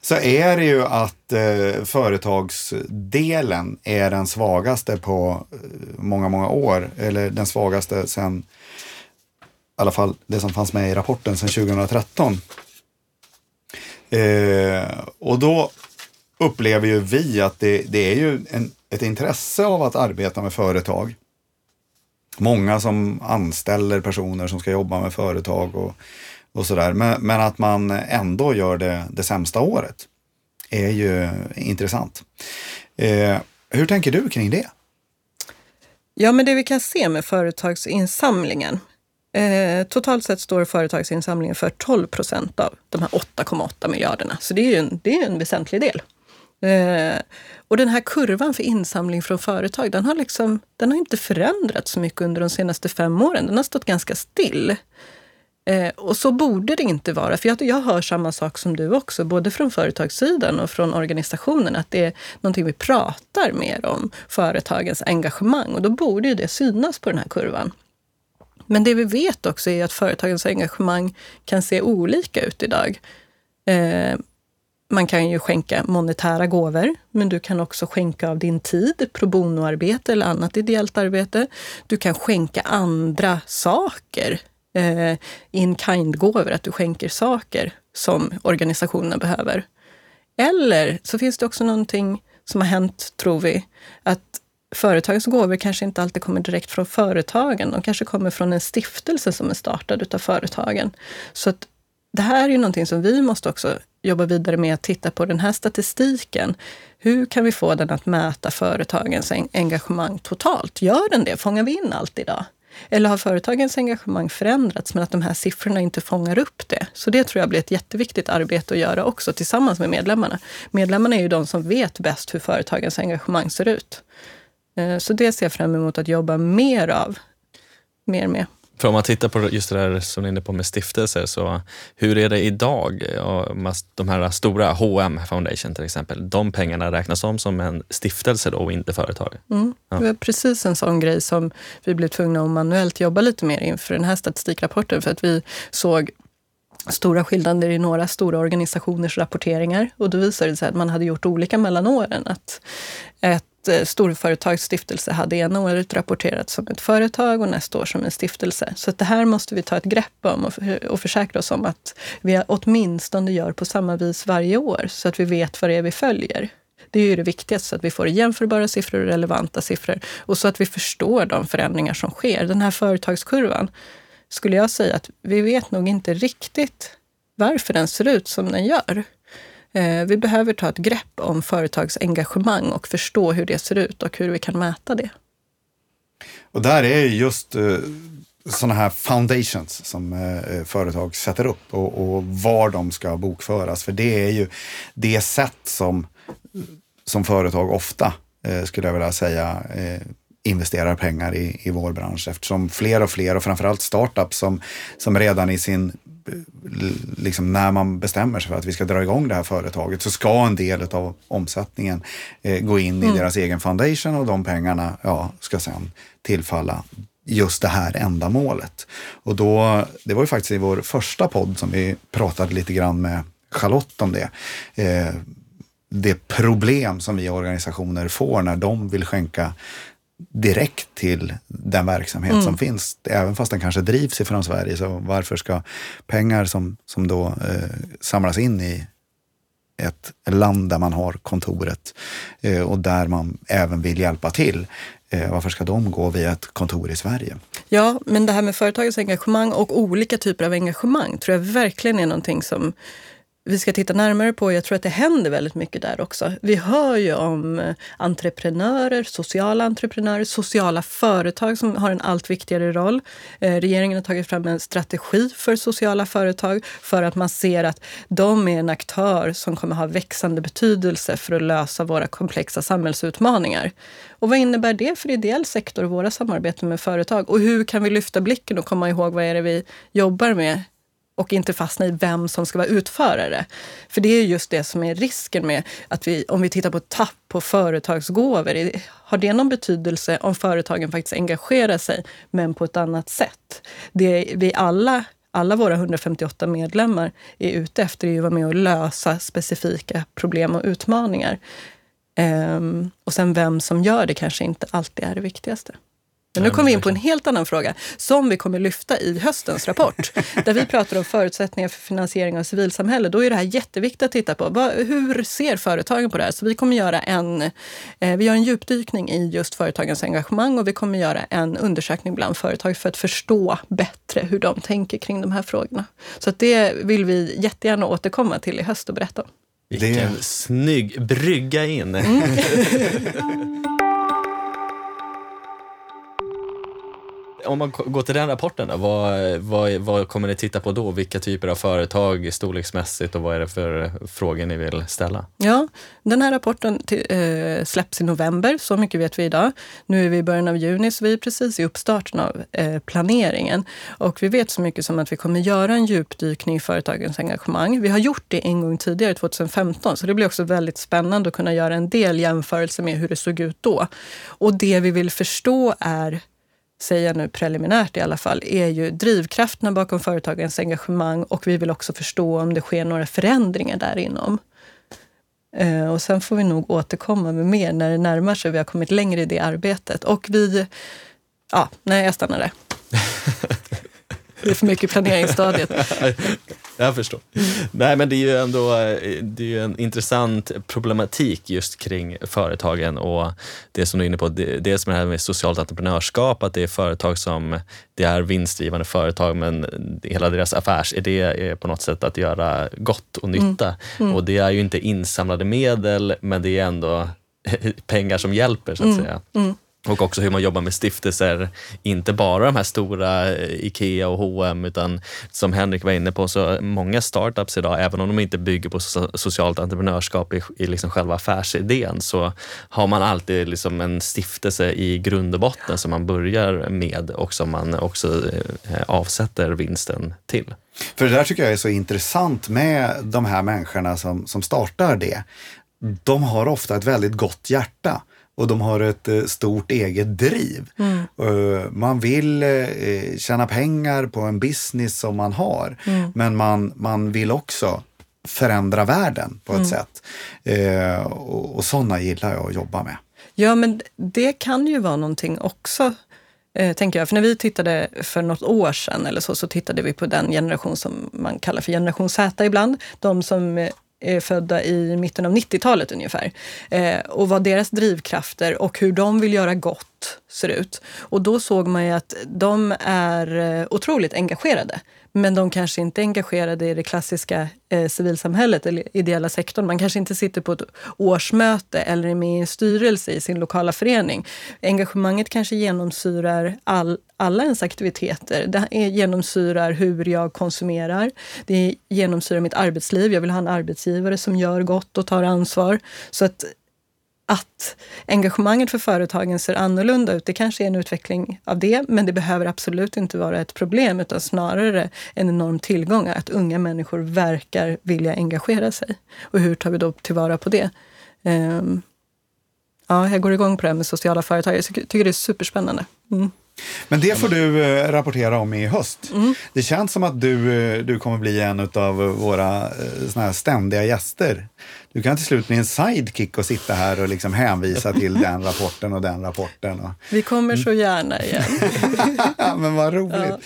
Så är det ju att eh, företagsdelen är den svagaste på eh, många, många år. Eller den svagaste sen, i alla fall det som fanns med i rapporten sen 2013. Eh, och då upplever ju vi att det, det är ju en, ett intresse av att arbeta med företag. Många som anställer personer som ska jobba med företag och, och sådär. Men, men att man ändå gör det det sämsta året är ju intressant. Eh, hur tänker du kring det? Ja, men det vi kan se med företagsinsamlingen. Eh, totalt sett står företagsinsamlingen för 12 procent av de här 8,8 miljarderna. Så det är ju en, det är en väsentlig del. Eh, och den här kurvan för insamling från företag, den har, liksom, den har inte förändrats så mycket under de senaste fem åren. Den har stått ganska still. Eh, och så borde det inte vara, för jag, jag hör samma sak som du också, både från företagssidan och från organisationen, att det är någonting vi pratar mer om, företagens engagemang. Och då borde ju det synas på den här kurvan. Men det vi vet också är att företagens engagemang kan se olika ut idag. Eh, man kan ju skänka monetära gåvor, men du kan också skänka av din tid, pro bono-arbete eller annat ideellt arbete. Du kan skänka andra saker, eh, in kind-gåvor, att du skänker saker som organisationerna behöver. Eller så finns det också någonting som har hänt, tror vi, att företagens gåvor kanske inte alltid kommer direkt från företagen. De kanske kommer från en stiftelse som är startad utav företagen. Så att det här är ju någonting som vi måste också jobba vidare med att titta på den här statistiken. Hur kan vi få den att mäta företagens engagemang totalt? Gör den det? Fångar vi in allt idag? Eller har företagens engagemang förändrats men att de här siffrorna inte fångar upp det? Så det tror jag blir ett jätteviktigt arbete att göra också tillsammans med medlemmarna. Medlemmarna är ju de som vet bäst hur företagens engagemang ser ut. Eh, så det ser jag fram emot att jobba mer av. Mer med. För om man tittar på just det där som ni är inne på med stiftelser, så hur är det idag? De här stora, H&M Foundation till exempel, de pengarna räknas om som en stiftelse då och inte företag? Mm. Det var precis en sån grej som vi blev tvungna att manuellt jobba lite mer inför den här statistikrapporten, för att vi såg stora skillnader i några stora organisationers rapporteringar. Och då visade det sig att man hade gjort olika mellan åren. Att ett Eh, storföretagsstiftelse hade ena året rapporterat som ett företag och nästa år som en stiftelse. Så det här måste vi ta ett grepp om och, och försäkra oss om att vi åtminstone gör på samma vis varje år, så att vi vet vad det är vi följer. Det är ju det viktigaste, så att vi får jämförbara siffror och relevanta siffror och så att vi förstår de förändringar som sker. Den här företagskurvan skulle jag säga att vi vet nog inte riktigt varför den ser ut som den gör. Eh, vi behöver ta ett grepp om företags engagemang och förstå hur det ser ut och hur vi kan mäta det. Och där är just eh, sådana här foundations som eh, företag sätter upp och, och, var de ska bokföras. För det är ju det sätt som, som företag ofta, skulle jag vilja säga, investerar pengar i, i vår bransch eftersom fler och fler och framförallt startups som, som redan i sin liksom när man bestämmer sig för att vi ska dra igång det här företaget så ska en del av omsättningen eh, gå in i mm. deras egen foundation och de pengarna ja, ska sen tillfalla just det här ändamålet. Och då, det var ju faktiskt i vår första podd som vi pratade lite grann med Charlotte om det. Eh, det problem som vi organisationer får när de vill skänka direkt till den verksamhet mm. som finns. Även fast den kanske drivs ifrån Sverige, så varför ska pengar som, som då eh, samlas in i ett land där man har kontoret eh, och där man även vill hjälpa till, eh, varför ska de gå via ett kontor i Sverige? Ja, men det här med företagens engagemang och olika typer av engagemang tror jag verkligen är någonting som vi ska titta närmare på. Jag tror att det händer väldigt mycket där också. Vi hör ju om eh, entreprenörer, sociala entreprenörer, sociala företag som har en allt viktigare roll. Eh, regeringen har tagit fram en strategi för sociala företag för att man ser att de är en aktör som kommer ha växande betydelse för att lösa våra komplexa samhällsutmaningar. Och vad innebär det för ideell sektor och våra samarbeten med företag? Och hur kan vi lyfta blicken och komma ihåg vad är det vi jobbar med och inte fastna i vem som ska vara utförare. För det är just det som är risken med att vi, om vi tittar på tapp på företagsgåvor, har det någon betydelse om företagen faktiskt engagerar sig, men på ett annat sätt? Det vi alla alla våra 158 medlemmar är ute efter är att vara med och lösa specifika problem och utmaningar. Ehm, och sen vem som gör det kanske inte alltid är det viktigaste. Men nu kommer vi in på en helt annan fråga som vi kommer lyfta i höstens rapport. där vi pratar om förutsättningar för finansiering av civilsamhälle. Då är det här jätteviktigt att titta på. Hur ser företagen på det här? Så vi kommer göra en, eh, vi gör en djupdykning i just företagens engagemang och vi kommer göra en undersökning bland företag för att förstå bättre hur de tänker kring de här frågorna. Så att det vill vi jättegärna återkomma till i höst och berätta om. Vilken det... snygg brygga in. Mm. om man går till den rapporten, då, vad, vad, vad kommer ni titta på då? Vilka typer av företag storleksmässigt och vad är det för frågor ni vill ställa? Ja, den här rapporten till, eh, släpps i november, så mycket vet vi idag. Nu är vi i början av juni, så vi är precis i uppstarten av eh, planeringen. Och vi vet så mycket som att vi kommer göra en djupdykning i företagens engagemang. Vi har gjort det en gång tidigare, 2015, så det blir också väldigt spännande att kunna göra en del jämförelser med hur det såg ut då. Och det vi vill förstå är säga nu preliminärt i alla fall, är ju drivkrafterna bakom företagens engagemang och vi vill också förstå om det sker några förändringar där inom. Eh, och sen får vi nog återkomma med mer när det närmar sig. Vi har kommit längre i det arbetet. Och vi... Ja, nej, jag stannar där. Det är för mycket planeringsstadiet. Jag förstår. Mm. Nej, men det är ju ändå det är ju en intressant problematik just kring företagen och det som du är inne på, det, dels med det här med socialt entreprenörskap, att det är företag som, det är vinstdrivande företag, men hela deras affärsidé är på något sätt att göra gott och nytta. Mm. Mm. Och det är ju inte insamlade medel, men det är ändå pengar som hjälper så att mm. säga. Och också hur man jobbar med stiftelser, inte bara de här stora eh, IKEA och H&M utan som Henrik var inne på, så många startups idag, även om de inte bygger på socialt entreprenörskap i, i liksom själva affärsidén, så har man alltid liksom en stiftelse i grund och botten som man börjar med och som man också eh, avsätter vinsten till. För det där tycker jag är så intressant med de här människorna som, som startar det. De har ofta ett väldigt gott hjärta och de har ett eh, stort eget driv. Mm. Eh, man vill eh, tjäna pengar på en business som man har, mm. men man, man vill också förändra världen på ett mm. sätt. och, och sådana gillar jag att jobba med. Ja, men det kan ju vara någonting också tänker jag. För när vi tittade för något år sedan eller så, så tittade vi på den generation som man kallar för generation Z ibland. De som är födda i mitten av 90-talet ungefär. Eh, och vad deras drivkrafter och hur de vill göra gott ser ut. Och då såg man ju att de är eh, otroligt engagerade. Men de kanske inte är engagerade i det klassiska eh, civilsamhället eller ideella sektorn. Man kanske inte sitter på ett årsmöte eller är med i en styrelse i sin lokala förening. Engagemanget kanske genomsyrar all, alla ens aktiviteter. Det genomsyrar hur jag konsumerar. Det genomsyrar mitt arbetsliv. Jag vill ha en arbetsgivare som gör gott och tar ansvar. Så att att engagemanget för företagen ser annorlunda ut. Det kanske är en utveckling av det, men det behöver absolut inte vara ett problem, utan snarare en enorm tillgång att unga människor verkar vilja engagera sig. Och hur tar vi då tillvara på det? Um, ja, jag går igång på det här med sociala företag. Jag tycker det är superspännande. Mm. Men det får du eh, rapportera om i höst. Mm. Det känns som att du, eh, du kommer bli en av våra eh, såna här ständiga gäster. Du kan till slut bli en sidekick och sitta här och liksom hänvisa till den rapporten och den rapporten. Och... Vi kommer så gärna igen. Men vad roligt. Ja.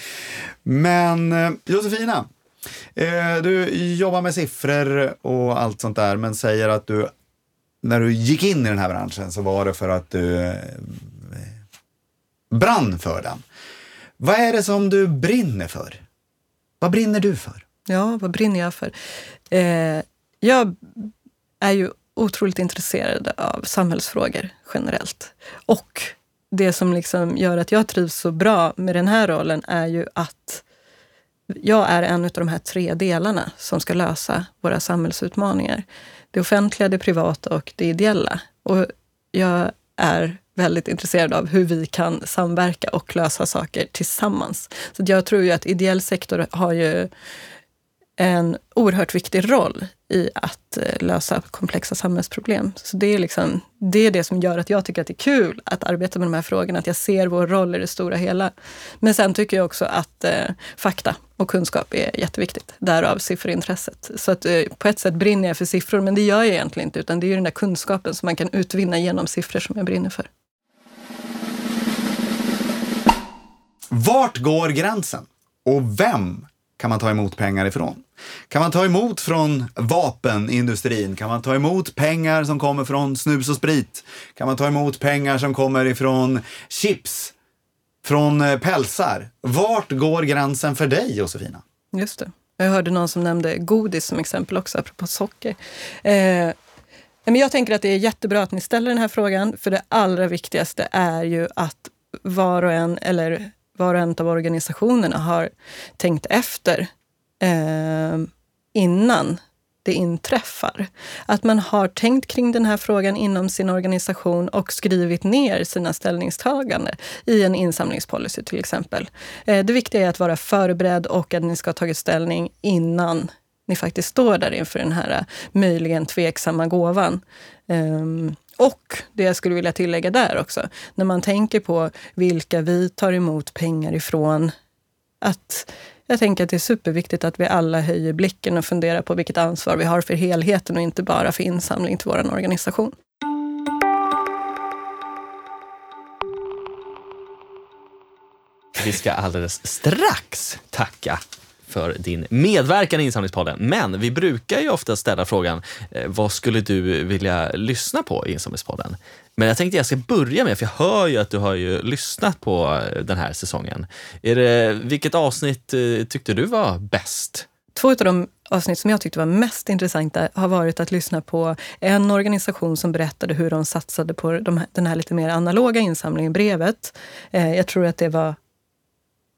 Men Josefina, du jobbar med siffror och allt sånt där, men säger att du när du gick in i den här branschen så var det för att du brann för den. Vad är det som du brinner för? Vad brinner du för? Ja, vad brinner jag för? Eh, jag är ju otroligt intresserad av samhällsfrågor generellt. Och det som liksom gör att jag trivs så bra med den här rollen är ju att jag är en av de här tre delarna som ska lösa våra samhällsutmaningar. Det offentliga, det privata och det ideella. Och jag är väldigt intresserad av hur vi kan samverka och lösa saker tillsammans. Så jag tror ju att ideell sektor har ju en oerhört viktig roll i att eh, lösa komplexa samhällsproblem. Så det är, liksom, det är det som gör att jag tycker att det är kul att arbeta med de här frågorna, att jag ser vår roll i det stora hela. Men sen tycker jag också att eh, fakta och kunskap är jätteviktigt. Därav sifferintresset. Så att eh, på ett sätt brinner jag för siffror, men det gör jag egentligen inte, utan det är ju den där kunskapen som man kan utvinna genom siffror som jag brinner för. Vart går gränsen? Och vem kan man ta emot pengar ifrån? Kan man ta emot från vapenindustrin? Kan man ta emot pengar som kommer från snus och sprit? Kan man ta emot pengar som kommer ifrån chips? Från eh, pälsar? Vart går gränsen för dig, Josefina? Just det. Jag hörde någon som nämnde godis som exempel också, apropå socker. Eh, men jag tänker att det är jättebra att ni ställer den här frågan, för det allra viktigaste är ju att var och en, eller var och en av organisationerna har tänkt efter eh, innan det inträffar. Att man har tänkt kring den här frågan inom sin organisation och skrivit ner sina ställningstaganden i en insamlingspolicy till exempel. Eh, det viktiga är att vara förberedd och att ni ska ha tagit ställning innan ni faktiskt står där inför den här eh, möjligen tveksamma gåvan. Um, och det jag skulle vilja tillägga där också, när man tänker på vilka vi tar emot pengar ifrån, att jag tänker att det är superviktigt att vi alla höjer blicken och funderar på vilket ansvar vi har för helheten och inte bara för insamling till vår organisation. Vi ska alldeles strax tacka för din medverkan i Insamlingspodden. Men vi brukar ju ofta ställa frågan, eh, vad skulle du vilja lyssna på i Insamlingspodden? Men jag tänkte jag ska börja med, för jag hör ju att du har ju lyssnat på eh, den här säsongen. Är det, vilket avsnitt eh, tyckte du var bäst? Två av de avsnitt som jag tyckte var mest intressanta har varit att lyssna på en organisation som berättade hur de satsade på de, den här lite mer analoga insamlingen, brevet. Jag tror att det var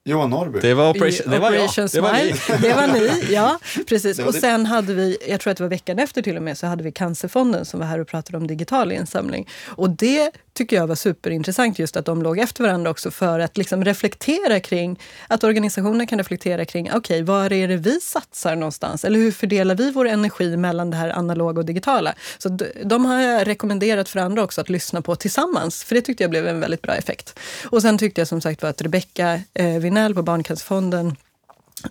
Johan Norrby. Det var Operation, det var Operation. Smile. Det var ni. det var ni, ja. Precis. Och sen hade vi, jag tror att det var veckan efter till och med, så hade vi Cancerfonden som var här och pratade om digital insamling. Och det tycker jag var superintressant just att de låg efter varandra också för att liksom reflektera kring, att organisationer kan reflektera kring, okej, okay, var är det vi satsar någonstans? Eller hur fördelar vi vår energi mellan det här analoga och digitala? Så de, de har jag rekommenderat för andra också att lyssna på tillsammans, för det tyckte jag blev en väldigt bra effekt. Och sen tyckte jag som sagt var att Rebecka eh, Vinell på Barncancerfonden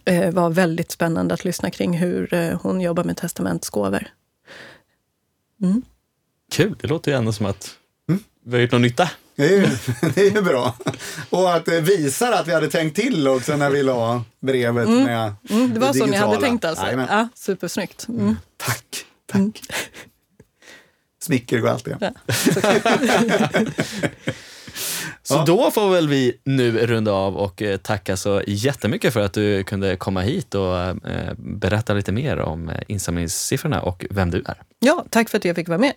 eh, var väldigt spännande att lyssna kring hur eh, hon jobbar med testamentsgåvor. Mm. Kul, det låter ju ändå som att vi har gjort någon nytta. Det är, ju, det är ju bra. Och att det visar att vi hade tänkt till också när vi la brevet med Mm, det var så ni hade tänkt alltså? Ja, supersnyggt. Mm. Tack, tack. Smicker går alltid. Ja. Så Ja. då får väl vi nu runda av och eh, tacka så jättemycket för att du kunde komma hit och eh, berätta lite mer om eh, insamlingssiffrorna och vem du är. Ja, tack för att jag fick vara med.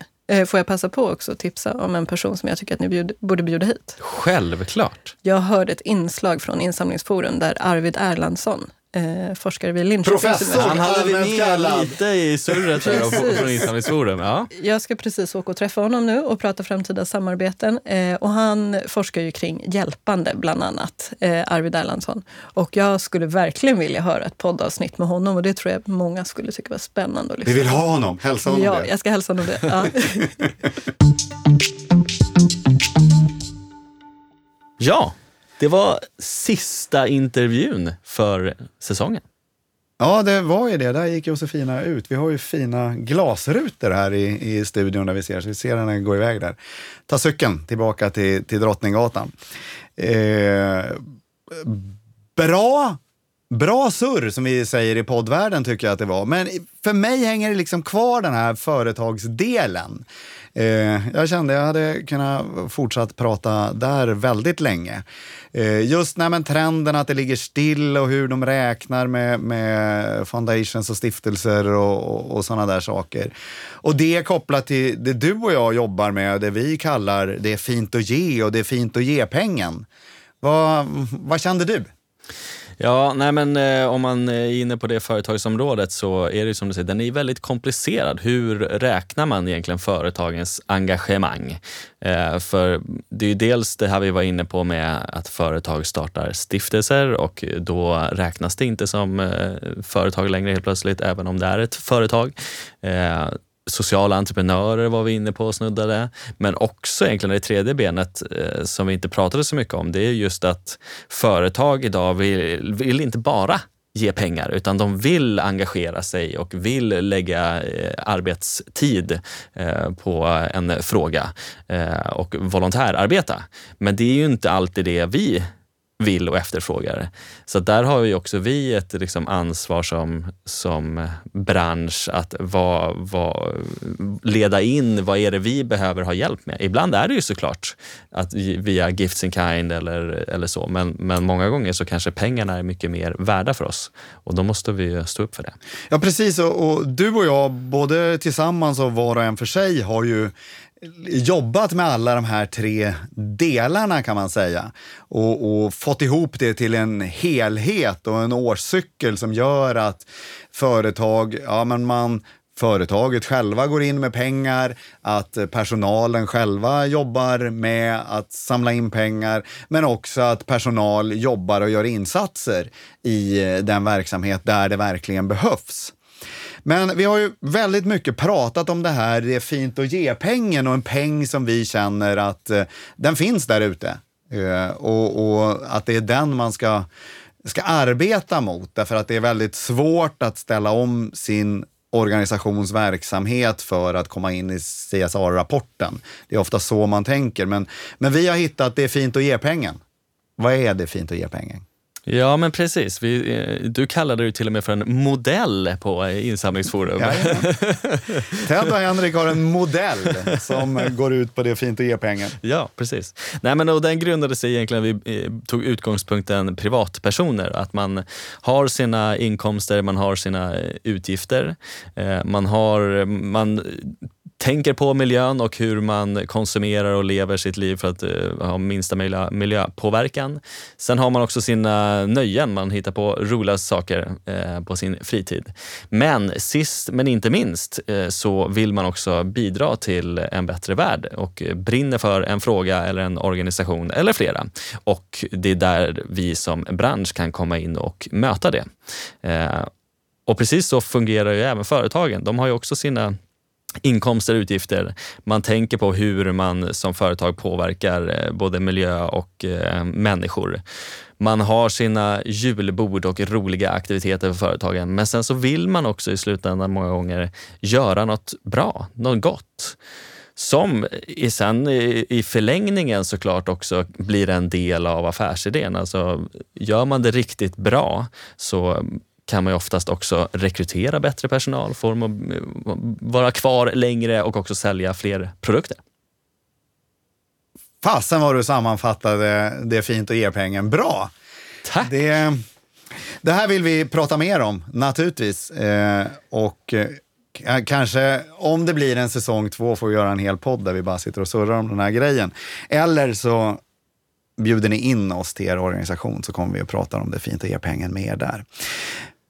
Får jag passa på också att tipsa om en person som jag tycker att ni bjud, borde bjuda hit? Självklart. Jag hörde ett inslag från Insamlingsforum där Arvid Erlandsson, eh, forskare vid Linköpings Professor! universitet. Han hade vi med lite i surret från Insamlingsforum. Ja. Jag ska precis åka och träffa honom nu och prata framtida samarbeten. Eh, och han forskar ju kring hjälpande, bland annat, eh, Arvid Erlandsson. Och jag skulle verkligen vilja höra ett poddavsnitt med honom och det tror jag många skulle tycka var spännande att lyssna Vi vill ha honom. Hälsa honom Ja, det. jag ska hälsa honom det. Ja. ja, det var sista intervjun för säsongen. Ja, det var ju det. Där gick Josefina ut. Vi har ju fina glasrutor här i, i studion där vi ser, så vi ser henne gå iväg där. Ta cykeln tillbaka till, till Drottninggatan. Eh, bra, bra surr som vi säger i poddvärlden tycker jag att det var. Men för mig hänger det liksom kvar den här företagsdelen. Eh, jag kände jag hade kunnat fortsatt prata där väldigt länge. Eh, just när men trenden att det ligger still och hur de räknar med, med foundations och stiftelser och, och, och sådana där saker. Och det kopplat till det du och jag jobbar med, det vi kallar det är fint att ge och det är fint att ge pengen. Vad, vad kände du? Ja, nej men eh, om man är inne på det företagsområdet så är det som du säger, den är väldigt komplicerad. Hur räknar man egentligen företagens engagemang? Eh, för det är ju dels det här vi var inne på med att företag startar stiftelser och då räknas det inte som eh, företag längre helt plötsligt, även om det är ett företag. Eh, Sociala entreprenörer var vi inne på och snuddade. Men också egentligen det tredje benet eh, som vi inte pratade så mycket om, det är just att företag idag vill, vill inte bara ge pengar, utan de vill engagera sig och vill lägga eh, arbetstid eh, på en fråga eh, och volontärarbeta. Men det är ju inte alltid det vi vill och efterfrågar. Så där har ju också vi ett liksom ansvar som, som bransch att va, va, leda in vad är det vi behöver ha hjälp med. Ibland är det ju såklart att via gifts in kind eller, eller så, men, men många gånger så kanske pengarna är mycket mer värda för oss och då måste vi stå upp för det. Ja, precis. Och, och du och jag, både tillsammans och var och en för sig, har ju jobbat med alla de här tre delarna kan man säga och, och, fått ihop det till en helhet och en årscykel som gör att företag, ja men man företaget själva går in med pengar, att personalen själva jobbar med att samla in pengar, men också att personal jobbar och gör insatser i eh, den verksamhet där det verkligen behövs. Men vi har ju väldigt mycket pratat om det här, det är fint att ge pengen och en peng som vi känner att eh, den finns där ute. Eh, och, och, att det är den man ska, ska arbeta mot, därför att det är väldigt svårt att ställa om sin organisationsverksamhet för att komma in i CSR-rapporten. Det är ofta så man tänker, men, men vi har hittat det är fint att ge pengen. Vad är det fint att ge pengen? Ja, men precis. Vi, eh, du kallade det till och med för en modell på Insamlingsforum. Ja, ja. Ted och Henrik har en modell som går ut på det fint att ge pengar. Ja, precis. Nej, men, och den grundade sig egentligen, vi eh, tog utgångspunkten privatpersoner. Att man har sina inkomster, man har sina eh, utgifter. Man, har, man tänker på miljön och hur man konsumerar och lever sitt liv för att uh, ha minsta möjliga miljöpåverkan. Sen har man också sina nöjen, man hittar på roliga saker uh, på sin fritid. Men sist men inte minst uh, så vill man också bidra till en bättre värld och brinner för en fråga eller en organisation eller flera. Och det är där vi som bransch kan komma in och möta det. Och precis så fungerar ju även företagen. De har ju också sina inkomster och utgifter. Man tänker på hur man som företag påverkar eh, både miljö och eh, människor. Man har sina julbord och roliga aktiviteter för företagen, men sen så vill man också i slutändan många gånger göra något bra, något gott som i, sen i förlängningen såklart också blir en del av affärsidén. Alltså, gör man det riktigt bra så kan man ju oftast också rekrytera bättre personal, få dem att vara kvar längre och också sälja fler produkter. Fasen vad du sammanfattade det fint att ge pengen. Bra! Tack! Det, det här vill vi prata mer om naturligtvis. Eh, och eh, kanske om det blir en säsong två får vi göra en hel podd där vi bara sitter och surrar om den här grejen. Eller så bjuder ni in oss till er organisation så kommer vi att prata om det fint att ge pengen med er där.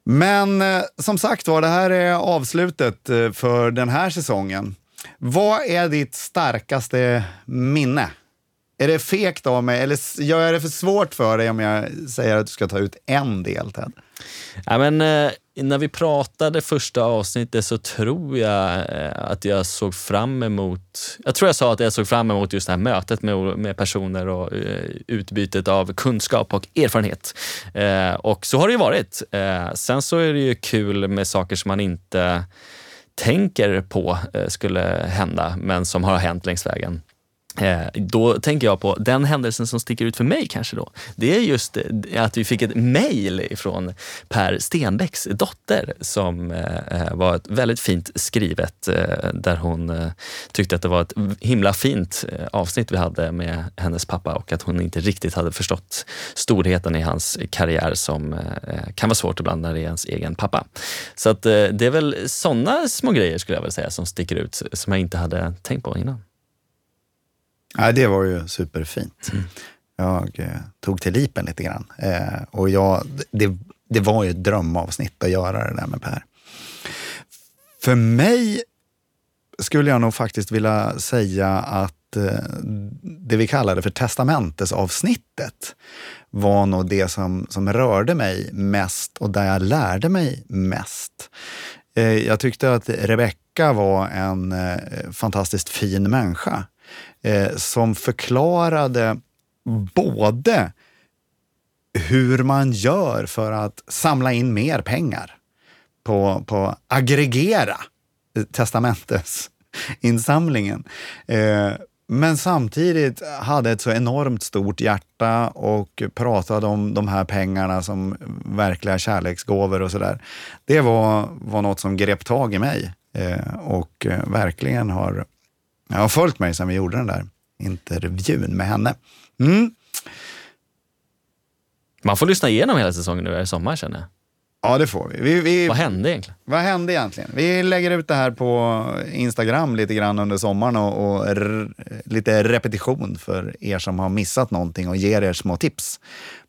Men eh, som sagt var, det här är avslutet eh, för den här säsongen. Vad är ditt starkaste minne? Är det fegt av mig eller gör jag det för svårt för dig om jag säger att du ska ta ut en del, Ted? Ja, men, eh, när vi pratade första avsnittet så tror jag eh, att jag såg fram emot... Jag tror jag sa att jag såg fram emot just det här mötet med, med personer och eh, utbytet av kunskap och erfarenhet. Och så har det ju varit. Sen så är det ju kul med saker som man inte tänker på skulle hända, men som har hänt längs vägen. Eh, då tänker jag på den händelsen som sticker ut för mig kanske då. Det är just eh, att vi fick ett mejl från Per Stenbecks dotter som eh, var ett väldigt fint skrivet där hon tyckte att det var ett himla fint avsnitt vi hade med hennes pappa och att hon inte riktigt hade förstått storheten i hans karriär som kan vara svårt ibland när det är ens egen pappa. Så att det är väl sådana små grejer skulle jag vilja säga som sticker ut som jag inte hade tänkt på innan. Nej, det var ju superfint. Mm. jag eh, tog till lipen lite grann. Eh, och jag, det, det var ju ett drömavsnitt att göra det där med Per. För mig skulle jag nog faktiskt vilja säga att eh, det vi kallade för testamentesavsnittet var nog det som, som rörde mig mest och där jag lärde mig mest. Eh, jag tyckte att Rebecka var en eh, fantastiskt fin människa eh, som förklarade både hur man gör för att samla in mer pengar på, på aggregera testamentesinsamlingen. Men samtidigt hade ett så enormt stort hjärta och pratade om de här pengarna som verkliga kärleksgåvor och sådär. Det var, var något som grep tag i mig eh, och eh, verkligen har, har följt mig sedan vi gjorde den där intervjun med henne. Mm. Man får lyssna igenom hela säsongen nu i sommar känner jag. Ja, det får vi. vi, vi Vad hände egentligen? Vad hände egentligen? Vi lägger ut det här på Instagram lite grann under sommaren och, och lite repetition för er som har missat någonting och ger er små tips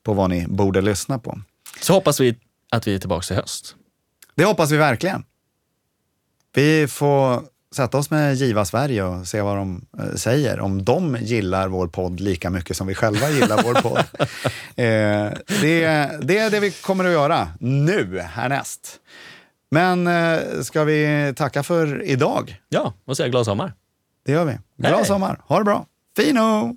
på vad ni borde lyssna på. Så hoppas vi att vi är tillbaka i höst. Det hoppas vi verkligen. Vi får sätta oss med Giva Sverige och se vad de eh, säger. Om de gillar vår podd lika mycket som vi själva gillar vår podd. Eh, det, det är det vi kommer att göra nu, härnäst. Men eh, ska vi tacka för idag? Ja, och säga glad sommar. Det gör vi. Glad Hej. sommar. Ha det bra. Fino!